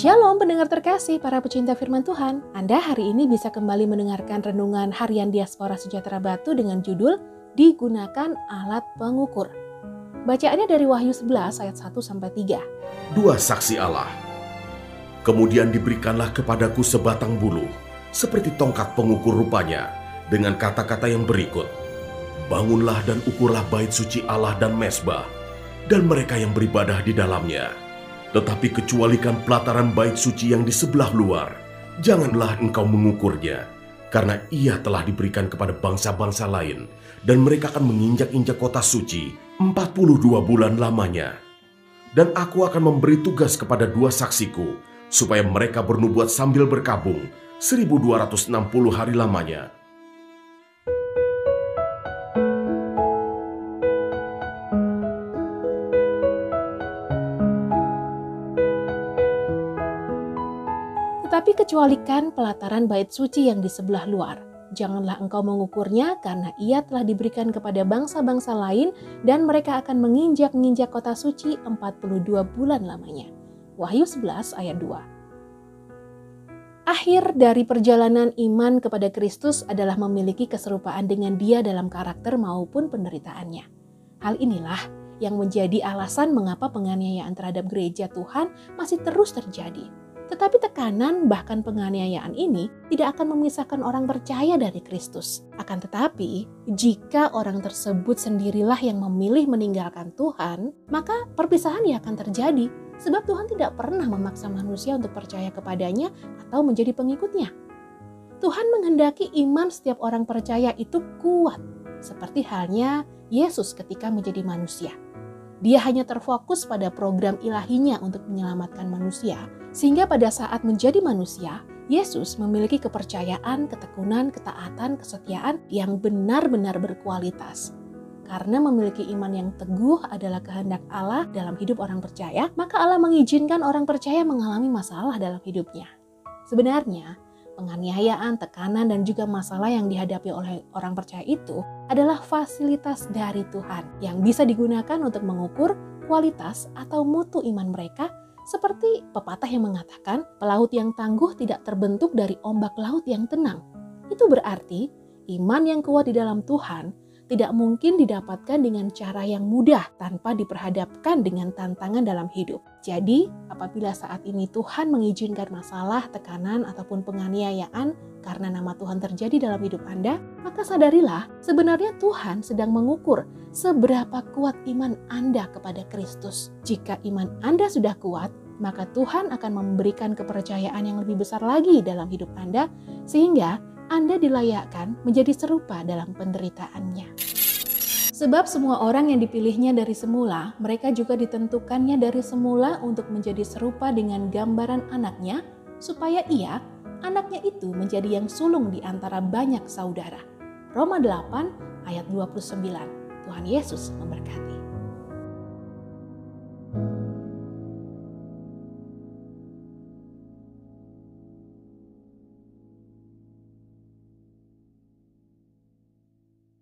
Shalom pendengar terkasih para pecinta firman Tuhan. Anda hari ini bisa kembali mendengarkan renungan harian Diaspora Sejahtera Batu dengan judul Digunakan Alat Pengukur. Bacaannya dari Wahyu 11 ayat 1 sampai 3. Dua saksi Allah. Kemudian diberikanlah kepadaku sebatang bulu, seperti tongkat pengukur rupanya, dengan kata-kata yang berikut. Bangunlah dan ukurlah bait suci Allah dan mesbah, dan mereka yang beribadah di dalamnya tetapi kecualikan pelataran bait suci yang di sebelah luar, janganlah engkau mengukurnya, karena ia telah diberikan kepada bangsa-bangsa lain, dan mereka akan menginjak-injak kota suci 42 bulan lamanya. Dan aku akan memberi tugas kepada dua saksiku, supaya mereka bernubuat sambil berkabung 1260 hari lamanya Tetapi kecualikan pelataran bait suci yang di sebelah luar. Janganlah engkau mengukurnya karena ia telah diberikan kepada bangsa-bangsa lain dan mereka akan menginjak-injak kota suci 42 bulan lamanya. Wahyu 11 ayat 2. Akhir dari perjalanan iman kepada Kristus adalah memiliki keserupaan dengan dia dalam karakter maupun penderitaannya. Hal inilah yang menjadi alasan mengapa penganiayaan terhadap gereja Tuhan masih terus terjadi tetapi tekanan bahkan penganiayaan ini tidak akan memisahkan orang percaya dari Kristus. Akan tetapi, jika orang tersebut sendirilah yang memilih meninggalkan Tuhan, maka perpisahan ya akan terjadi. Sebab Tuhan tidak pernah memaksa manusia untuk percaya kepadanya atau menjadi pengikutnya. Tuhan menghendaki iman setiap orang percaya itu kuat, seperti halnya Yesus ketika menjadi manusia. Dia hanya terfokus pada program ilahinya untuk menyelamatkan manusia, sehingga pada saat menjadi manusia, Yesus memiliki kepercayaan, ketekunan, ketaatan, kesetiaan yang benar-benar berkualitas. Karena memiliki iman yang teguh adalah kehendak Allah dalam hidup orang percaya, maka Allah mengizinkan orang percaya mengalami masalah dalam hidupnya. Sebenarnya, penganiayaan, tekanan, dan juga masalah yang dihadapi oleh orang percaya itu adalah fasilitas dari Tuhan yang bisa digunakan untuk mengukur kualitas atau mutu iman mereka seperti pepatah yang mengatakan pelaut yang tangguh tidak terbentuk dari ombak laut yang tenang. Itu berarti iman yang kuat di dalam Tuhan tidak mungkin didapatkan dengan cara yang mudah tanpa diperhadapkan dengan tantangan dalam hidup. Jadi, apabila saat ini Tuhan mengizinkan masalah, tekanan, ataupun penganiayaan karena nama Tuhan terjadi dalam hidup Anda, maka sadarilah sebenarnya Tuhan sedang mengukur seberapa kuat iman Anda kepada Kristus. Jika iman Anda sudah kuat, maka Tuhan akan memberikan kepercayaan yang lebih besar lagi dalam hidup Anda, sehingga anda dilayakkan menjadi serupa dalam penderitaannya. Sebab semua orang yang dipilihnya dari semula, mereka juga ditentukannya dari semula untuk menjadi serupa dengan gambaran anaknya, supaya ia, anaknya itu menjadi yang sulung di antara banyak saudara. Roma 8 ayat 29. Tuhan Yesus memberkati.